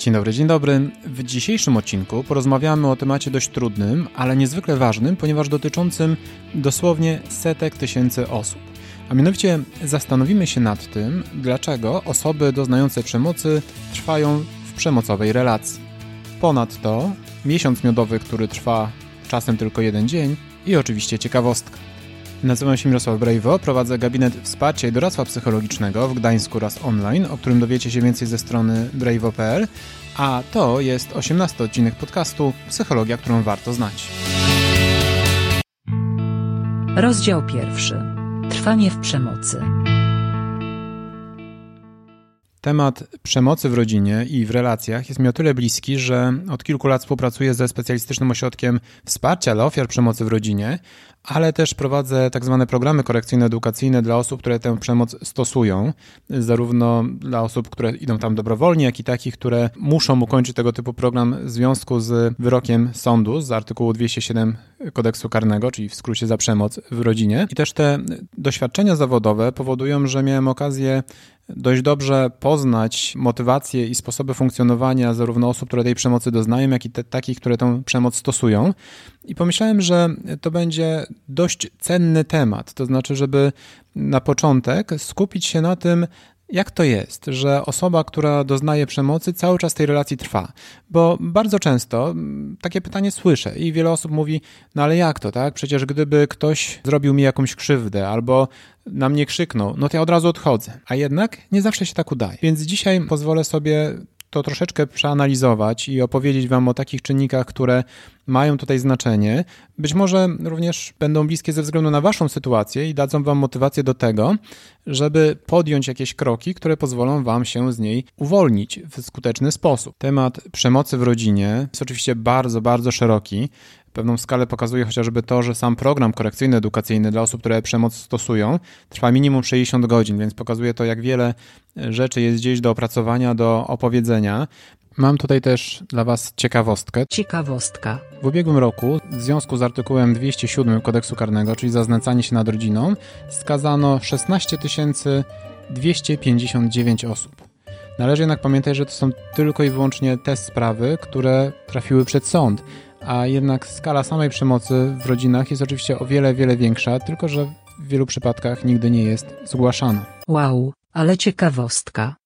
Dzień dobry, dzień dobry. W dzisiejszym odcinku porozmawiamy o temacie dość trudnym, ale niezwykle ważnym, ponieważ dotyczącym dosłownie setek tysięcy osób. A mianowicie zastanowimy się nad tym, dlaczego osoby doznające przemocy trwają w przemocowej relacji. Ponadto miesiąc miodowy, który trwa czasem tylko jeden dzień i oczywiście ciekawostka. Nazywam się Mirosław Brejwo, prowadzę gabinet wsparcia i doradztwa psychologicznego w Gdańsku oraz online, o którym dowiecie się więcej ze strony brejwo.pl, a to jest 18 odcinek podcastu Psychologia, którą warto znać. Rozdział pierwszy. Trwanie w przemocy. Temat przemocy w rodzinie i w relacjach jest mi o tyle bliski, że od kilku lat współpracuję ze specjalistycznym ośrodkiem wsparcia dla ofiar przemocy w rodzinie, ale też prowadzę tak zwane programy korekcyjno-edukacyjne dla osób, które tę przemoc stosują, zarówno dla osób, które idą tam dobrowolnie, jak i takich, które muszą ukończyć tego typu program w związku z wyrokiem sądu z artykułu 207 kodeksu karnego, czyli w skrócie za przemoc w rodzinie. I też te doświadczenia zawodowe powodują, że miałem okazję dość dobrze poznać motywacje i sposoby funkcjonowania zarówno osób, które tej przemocy doznają, jak i te, takich, które tę przemoc stosują. I pomyślałem, że to będzie dość cenny temat. To znaczy, żeby na początek skupić się na tym, jak to jest, że osoba, która doznaje przemocy, cały czas tej relacji trwa? Bo bardzo często takie pytanie słyszę i wiele osób mówi: No ale jak to, tak? Przecież gdyby ktoś zrobił mi jakąś krzywdę albo na mnie krzyknął, no to ja od razu odchodzę. A jednak nie zawsze się tak udaje. Więc dzisiaj pozwolę sobie to troszeczkę przeanalizować i opowiedzieć Wam o takich czynnikach, które mają tutaj znaczenie. Być może również będą bliskie ze względu na Waszą sytuację i dadzą Wam motywację do tego, żeby podjąć jakieś kroki, które pozwolą Wam się z niej uwolnić w skuteczny sposób. Temat przemocy w rodzinie jest oczywiście bardzo, bardzo szeroki. Pewną skalę pokazuje chociażby to, że sam program korekcyjny-edukacyjny dla osób, które przemoc stosują, trwa minimum 60 godzin, więc pokazuje to, jak wiele rzeczy jest gdzieś do opracowania, do opowiedzenia. Mam tutaj też dla Was ciekawostkę. Ciekawostka. W ubiegłym roku, w związku z artykułem 207 kodeksu karnego, czyli za znęcanie się nad rodziną, skazano 16 259 osób. Należy jednak pamiętać, że to są tylko i wyłącznie te sprawy, które trafiły przed sąd a jednak skala samej przemocy w rodzinach jest oczywiście o wiele, wiele większa, tylko że w wielu przypadkach nigdy nie jest zgłaszana. Wow, ale ciekawostka.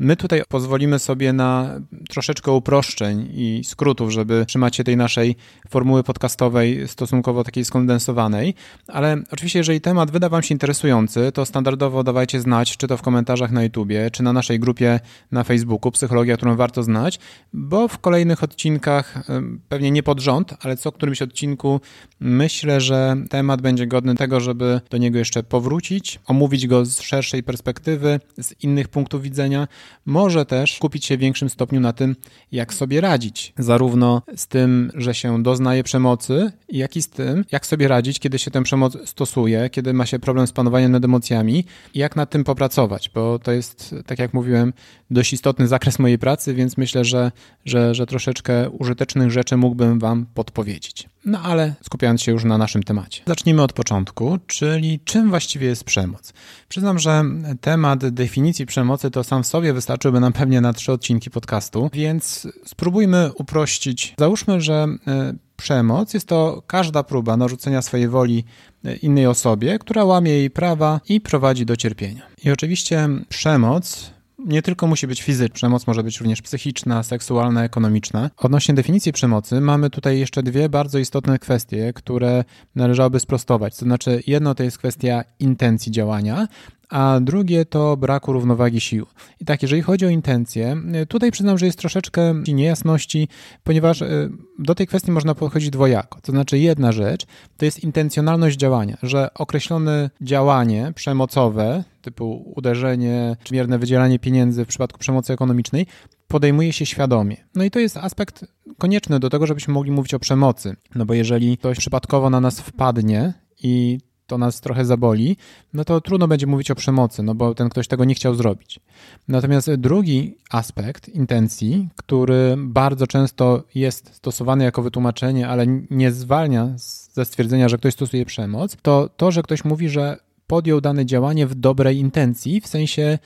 My tutaj pozwolimy sobie na troszeczkę uproszczeń i skrótów, żeby trzymać się tej naszej formuły podcastowej stosunkowo takiej skondensowanej, ale oczywiście jeżeli temat wyda Wam się interesujący, to standardowo dawajcie znać, czy to w komentarzach na YouTubie, czy na naszej grupie na Facebooku Psychologia, którą warto znać, bo w kolejnych odcinkach, pewnie nie pod rząd, ale co którymś odcinku myślę, że temat będzie godny tego, żeby do niego jeszcze powrócić, omówić go z szerszej perspektywy, z innych punktów widzenia, może też skupić się w większym stopniu na tym, jak sobie radzić. Zarówno z tym, że się doznaje przemocy, jak i z tym, jak sobie radzić, kiedy się tę przemoc stosuje, kiedy ma się problem z panowaniem nad emocjami i jak nad tym popracować, bo to jest, tak jak mówiłem, dość istotny zakres mojej pracy, więc myślę, że, że, że troszeczkę użytecznych rzeczy mógłbym Wam podpowiedzieć. No ale skupiając się już na naszym temacie. Zacznijmy od początku, czyli czym właściwie jest przemoc. Przyznam, że temat definicji przemocy to sam w sobie wystarczyłby nam pewnie na trzy odcinki podcastu, więc spróbujmy uprościć. Załóżmy, że e, przemoc jest to każda próba narzucenia swojej woli e, innej osobie, która łamie jej prawa i prowadzi do cierpienia. I oczywiście przemoc nie tylko musi być fizyczna, przemoc może być również psychiczna, seksualna, ekonomiczna. Odnośnie definicji przemocy mamy tutaj jeszcze dwie bardzo istotne kwestie, które należałoby sprostować. To znaczy, jedno to jest kwestia intencji działania, a drugie to braku równowagi sił. I tak, jeżeli chodzi o intencje, tutaj przyznam, że jest troszeczkę niejasności, ponieważ e, do tej kwestii można podchodzić dwojako. To znaczy, jedna rzecz to jest intencjonalność działania, że określone działanie przemocowe, typu uderzenie czy mierne wydzielanie pieniędzy w przypadku przemocy ekonomicznej, podejmuje się świadomie. No i to jest aspekt konieczny do tego, żebyśmy mogli mówić o przemocy. No bo jeżeli ktoś przypadkowo na nas wpadnie i to nas trochę zaboli, no to trudno będzie mówić o przemocy, no bo ten ktoś tego nie chciał zrobić. Natomiast drugi aspekt intencji, który bardzo często jest stosowany jako wytłumaczenie, ale nie zwalnia ze stwierdzenia, że ktoś stosuje przemoc, to to, że ktoś mówi, że podjął dane działanie w dobrej intencji, w sensie,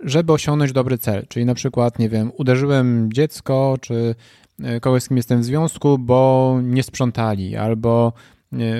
żeby osiągnąć dobry cel. Czyli na przykład, nie wiem, uderzyłem dziecko, czy e, kogoś, z kim jestem w związku, bo nie sprzątali, albo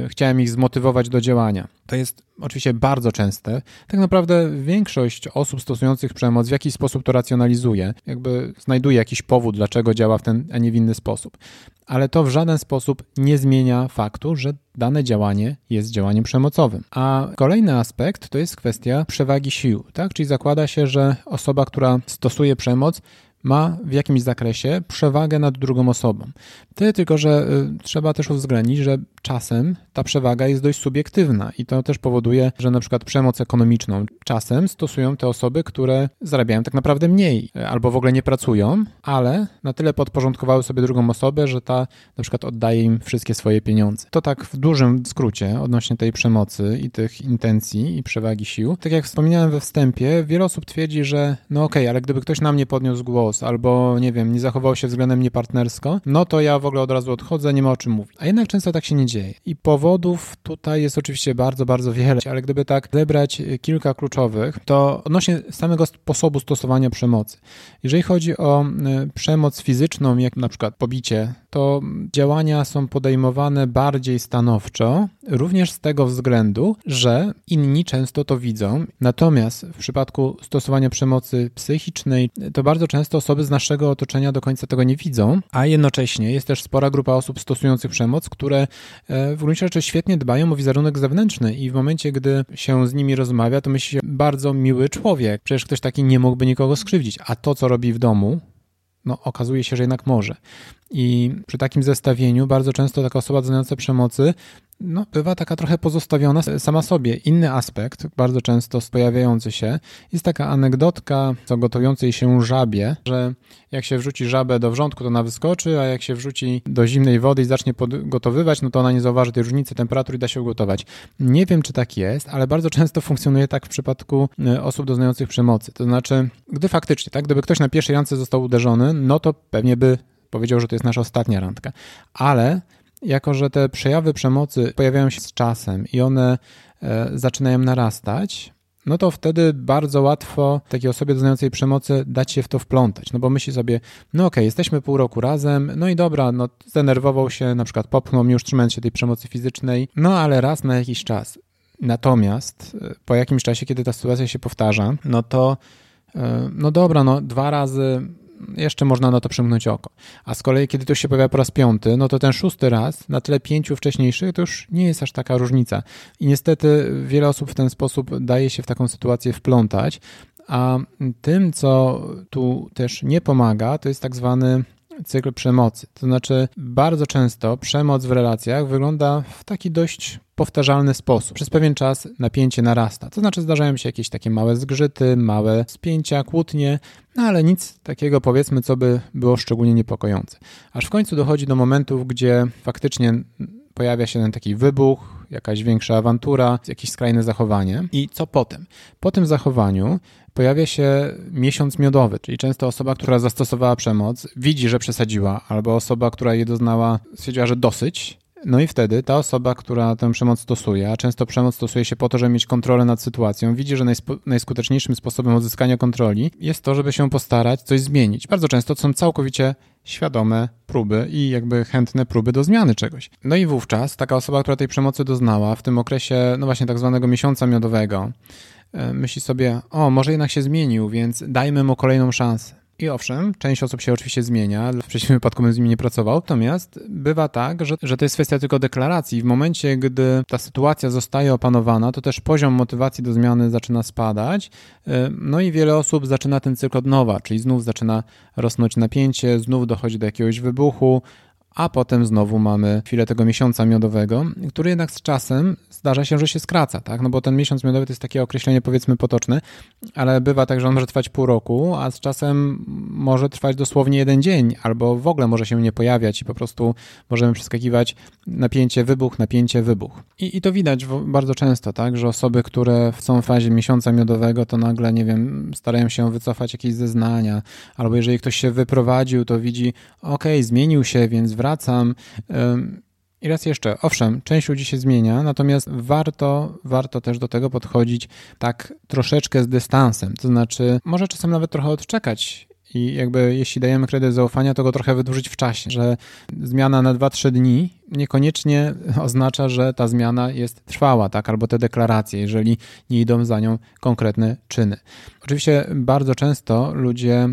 chciałem ich zmotywować do działania. To jest oczywiście bardzo częste. Tak naprawdę większość osób stosujących przemoc w jakiś sposób to racjonalizuje, jakby znajduje jakiś powód, dlaczego działa w ten, a nie w inny sposób. Ale to w żaden sposób nie zmienia faktu, że dane działanie jest działaniem przemocowym. A kolejny aspekt to jest kwestia przewagi sił, tak? Czyli zakłada się, że osoba, która stosuje przemoc, ma w jakimś zakresie przewagę nad drugą osobą. Tyle tylko, że y, trzeba też uwzględnić, że czasem ta przewaga jest dość subiektywna i to też powoduje, że na przykład przemoc ekonomiczną czasem stosują te osoby, które zarabiają tak naprawdę mniej albo w ogóle nie pracują, ale na tyle podporządkowały sobie drugą osobę, że ta na przykład oddaje im wszystkie swoje pieniądze. To tak w dużym skrócie odnośnie tej przemocy i tych intencji i przewagi sił. Tak jak wspominałem we wstępie, wiele osób twierdzi, że no okej, okay, ale gdyby ktoś na mnie podniósł albo nie wiem, nie zachował się względem mnie partnersko, no to ja w ogóle od razu odchodzę, nie ma o czym mówić. A jednak często tak się nie dzieje. I powodów tutaj jest oczywiście bardzo, bardzo wiele, ale gdyby tak zebrać kilka kluczowych, to odnośnie samego sposobu stosowania przemocy. Jeżeli chodzi o y, przemoc fizyczną, jak na przykład pobicie, to działania są podejmowane bardziej stanowczo, również z tego względu, że inni często to widzą. Natomiast w przypadku stosowania przemocy psychicznej, to bardzo często osoby z naszego otoczenia do końca tego nie widzą, a jednocześnie jest też spora grupa osób stosujących przemoc, które e, w gruncie rzeczy świetnie dbają o wizerunek zewnętrzny i w momencie, gdy się z nimi rozmawia, to myśli się bardzo miły człowiek. Przecież ktoś taki nie mógłby nikogo skrzywdzić, a to, co robi w domu, no, okazuje się, że jednak może. I przy takim zestawieniu bardzo często taka osoba doznająca przemocy no, bywa taka trochę pozostawiona sama sobie. Inny aspekt, bardzo często pojawiający się, jest taka anegdotka o gotującej się żabie, że jak się wrzuci żabę do wrzątku, to ona wyskoczy, a jak się wrzuci do zimnej wody i zacznie gotowywać, no to ona nie zauważy tej różnicy temperatury i da się ugotować. Nie wiem, czy tak jest, ale bardzo często funkcjonuje tak w przypadku y, osób doznających przemocy. To znaczy, gdy faktycznie, tak, gdyby ktoś na pierwszej randce został uderzony, no to pewnie by powiedział, że to jest nasza ostatnia randka. Ale jako, że te przejawy przemocy pojawiają się z czasem i one e, zaczynają narastać, no to wtedy bardzo łatwo takiej osobie doznającej przemocy dać się w to wplątać, no bo myśli sobie, no okej, okay, jesteśmy pół roku razem, no i dobra, no zdenerwował się, na przykład popchnął mnie już trzymając się tej przemocy fizycznej, no ale raz na jakiś czas. Natomiast e, po jakimś czasie, kiedy ta sytuacja się powtarza, no to e, no dobra, no dwa razy jeszcze można na to przymknąć oko. A z kolei, kiedy to się pojawia po raz piąty, no to ten szósty raz na tle pięciu wcześniejszych to już nie jest aż taka różnica. I niestety wiele osób w ten sposób daje się w taką sytuację wplątać, a tym, co tu też nie pomaga, to jest tak zwany cykl przemocy. To znaczy, bardzo często przemoc w relacjach wygląda w taki dość powtarzalny sposób. Przez pewien czas napięcie narasta. To znaczy, zdarzają się jakieś takie małe zgrzyty, małe spięcia, kłótnie, no ale nic takiego, powiedzmy, co by było szczególnie niepokojące. Aż w końcu dochodzi do momentów, gdzie faktycznie pojawia się ten taki wybuch, jakaś większa awantura, jakieś skrajne zachowanie. I co potem? Po tym zachowaniu pojawia się miesiąc miodowy, czyli często osoba, która zastosowała przemoc, widzi, że przesadziła, albo osoba, która je doznała, stwierdziła, że dosyć. No i wtedy ta osoba, która tę przemoc stosuje, a często przemoc stosuje się po to, żeby mieć kontrolę nad sytuacją, widzi, że najskuteczniejszym sposobem uzyskania kontroli jest to, żeby się postarać coś zmienić. Bardzo często to są całkowicie świadome próby i jakby chętne próby do zmiany czegoś. No i wówczas taka osoba, która tej przemocy doznała w tym okresie, no właśnie tak zwanego miesiąca miodowego, E, myśli sobie, o, może jednak się zmienił, więc dajmy mu kolejną szansę. I owszem, część osób się oczywiście zmienia, w przeciwnym wypadku bym z nimi nie pracował, natomiast bywa tak, że, że to jest kwestia tylko deklaracji. W momencie, gdy ta sytuacja zostaje opanowana, to też poziom motywacji do zmiany zaczyna spadać, e, no i wiele osób zaczyna ten cykl od nowa, czyli znów zaczyna rosnąć napięcie, znów dochodzi do jakiegoś wybuchu, a potem znowu mamy chwilę tego miesiąca miodowego, który jednak z czasem zdarza się, że się skraca, tak? No bo ten miesiąc miodowy to jest takie określenie powiedzmy potoczne, ale bywa tak, że on może trwać pół roku, a z czasem może trwać dosłownie jeden dzień, albo w ogóle może się nie pojawiać i po prostu możemy przeskakiwać napięcie, wybuch, napięcie, wybuch. I, i to widać bardzo często, tak? Że osoby, które są w fazie miesiąca miodowego, to nagle, nie wiem, starają się wycofać jakieś zeznania, albo jeżeli ktoś się wyprowadził, to widzi, okej, okay, zmienił się, więc wraca wracam. I raz jeszcze, owszem, część ludzi się zmienia, natomiast warto, warto też do tego podchodzić tak troszeczkę z dystansem. To znaczy, może czasem nawet trochę odczekać i jakby jeśli dajemy kredyt zaufania, to go trochę wydłużyć w czasie, że zmiana na 2-3 dni niekoniecznie oznacza, że ta zmiana jest trwała, tak, albo te deklaracje, jeżeli nie idą za nią konkretne czyny. Oczywiście bardzo często ludzie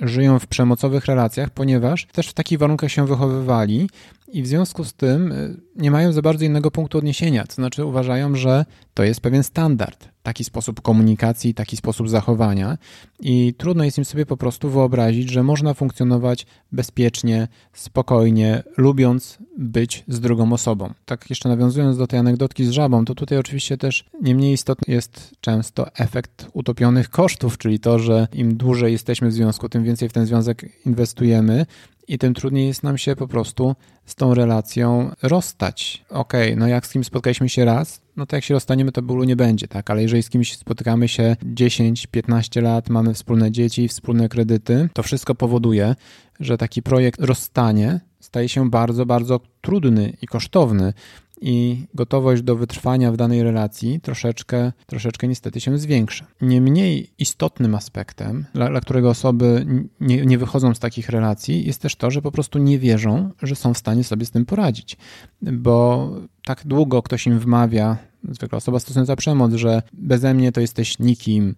żyją w przemocowych relacjach, ponieważ też w takich warunkach się wychowywali i w związku z tym y, nie mają za bardzo innego punktu odniesienia, to znaczy uważają, że to jest pewien standard, taki sposób komunikacji, taki sposób zachowania. I trudno jest im sobie po prostu wyobrazić, że można funkcjonować bezpiecznie, spokojnie, lubiąc być z drugą osobą. Tak jeszcze nawiązując do tej anegdotki z żabą, to tutaj oczywiście też nie mniej istotny jest często efekt utopionych kosztów, czyli to, że im dłużej jesteśmy w związku, tym więcej w ten związek inwestujemy i tym trudniej jest nam się po prostu z tą relacją rozstać. Okej, okay, no jak z kimś spotkaliśmy się raz, no to jak się rozstaniemy, to bólu nie będzie, tak? Ale jeżeli z kimś spotykamy się 10-15 lat, mamy wspólne dzieci, wspólne kredyty, to wszystko powoduje, że taki projekt rozstanie staje się bardzo, bardzo trudny i kosztowny i gotowość do wytrwania w danej relacji troszeczkę, troszeczkę niestety się zwiększa. Nie mniej istotnym aspektem, dla, dla którego osoby nie, nie wychodzą z takich relacji, jest też to, że po prostu nie wierzą, że są w stanie sobie z tym poradzić. Bo tak długo ktoś im wmawia, zwykle osoba stosująca przemoc, że beze mnie to jesteś nikim,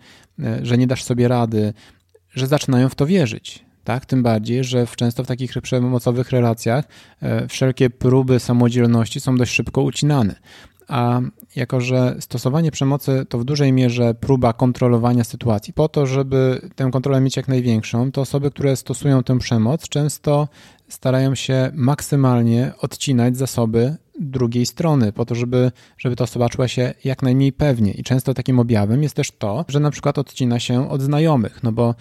że nie dasz sobie rady, że zaczynają w to wierzyć tak? Tym bardziej, że często w takich przemocowych relacjach e, wszelkie próby samodzielności są dość szybko ucinane. A jako, że stosowanie przemocy to w dużej mierze próba kontrolowania sytuacji, po to, żeby tę kontrolę mieć jak największą, to osoby, które stosują tę przemoc, często starają się maksymalnie odcinać zasoby drugiej strony, po to, żeby, żeby ta osoba czuła się jak najmniej pewnie. I często takim objawem jest też to, że na przykład odcina się od znajomych, no bo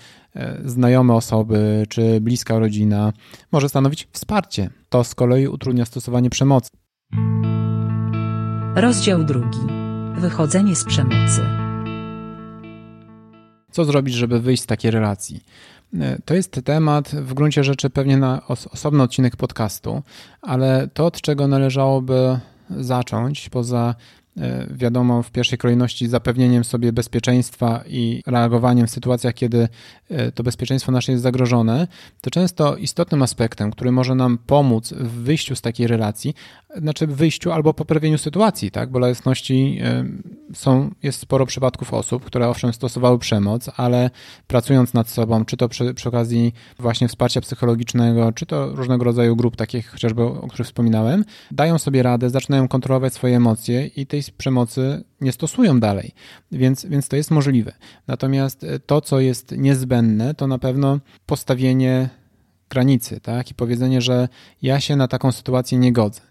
znajome osoby czy bliska rodzina może stanowić wsparcie. To z kolei utrudnia stosowanie przemocy. Rozdział drugi. Wychodzenie z przemocy. Co zrobić, żeby wyjść z takiej relacji? E, to jest temat w gruncie rzeczy pewnie na osobny odcinek podcastu, ale to, od czego należałoby zacząć, poza E, wiadomo, w pierwszej kolejności zapewnieniem sobie bezpieczeństwa i reagowaniem w sytuacjach, kiedy e, to bezpieczeństwo nasze jest zagrożone, to często istotnym aspektem, który może nam pomóc w wyjściu z takiej relacji, znaczy wyjściu albo poprawieniu sytuacji, tak? Bo dla jasności e, są, jest sporo przypadków osób, które owszem stosowały przemoc, ale pracując nad sobą, czy to przy, przy okazji właśnie wsparcia psychologicznego, czy to różnego rodzaju grup, takich chociażby, o których wspominałem, dają sobie radę, zaczynają kontrolować swoje emocje i tej przemocy nie stosują dalej, więc, więc to jest możliwe. Natomiast to, co jest niezbędne, to na pewno postawienie granicy, tak? I powiedzenie, że ja się na taką sytuację nie godzę.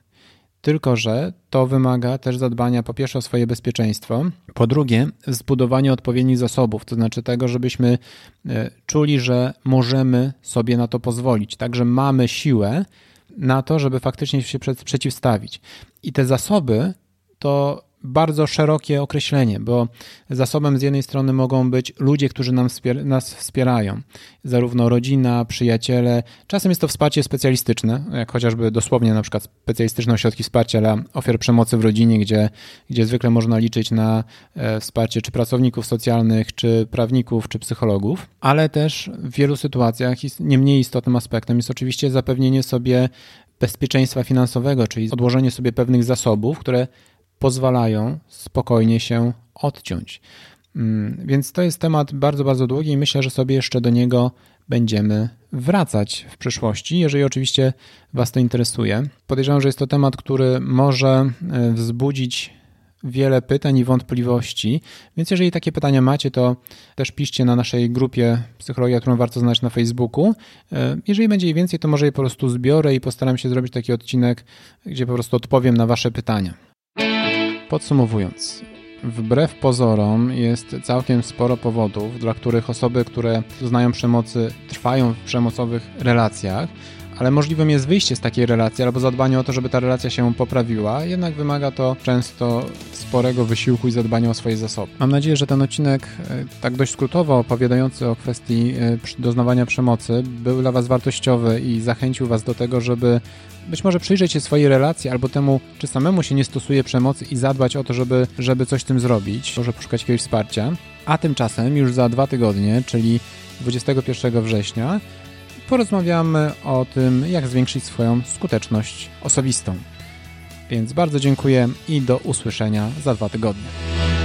Tylko, że to wymaga też zadbania po pierwsze o swoje bezpieczeństwo, po drugie zbudowanie odpowiednich zasobów, to znaczy tego, żebyśmy e, czuli, że możemy sobie na to pozwolić, tak, że mamy siłę na to, żeby faktycznie się przeciwstawić. I te zasoby to bardzo szerokie określenie, bo zasobem z jednej strony mogą być ludzie, którzy nam wspier nas wspierają, zarówno rodzina, przyjaciele. Czasem jest to wsparcie specjalistyczne, jak chociażby dosłownie na przykład specjalistyczne ośrodki wsparcia dla ofiar przemocy w rodzinie, gdzie, gdzie zwykle można liczyć na e, wsparcie czy pracowników socjalnych, czy prawników, czy psychologów, ale też w wielu sytuacjach nie mniej istotnym aspektem jest oczywiście zapewnienie sobie bezpieczeństwa finansowego, czyli odłożenie sobie pewnych zasobów, które pozwalają spokojnie się odciąć. Mm, więc to jest temat bardzo, bardzo długi i myślę, że sobie jeszcze do niego będziemy wracać w przyszłości, jeżeli oczywiście Was to interesuje. Podejrzewam, że jest to temat, który może e, wzbudzić wiele pytań i wątpliwości, więc jeżeli takie pytania macie, to też piszcie na naszej grupie Psychologia, którą warto znać na Facebooku. E, jeżeli będzie jej więcej, to może je po prostu zbiorę i postaram się zrobić taki odcinek, gdzie po prostu odpowiem na Wasze pytania. Podsumowując, wbrew pozorom jest całkiem sporo powodów, dla których osoby, które doznają przemocy, trwają w przemocowych relacjach, ale możliwym jest wyjście z takiej relacji albo zadbanie o to, żeby ta relacja się poprawiła, jednak wymaga to często sporego wysiłku i zadbania o swoje zasoby. Mam nadzieję, że ten odcinek, e, tak dość skrótowo opowiadający o kwestii e, doznawania przemocy, był dla Was wartościowy i zachęcił Was do tego, żeby być może przyjrzeć się swojej relacji albo temu, czy samemu się nie stosuje przemocy i zadbać o to, żeby, żeby coś z tym zrobić, może poszukać jakiegoś wsparcia. A tymczasem już za dwa tygodnie, czyli 21 września, porozmawiamy o tym, jak zwiększyć swoją skuteczność osobistą. Więc bardzo dziękuję i do usłyszenia za dwa tygodnie.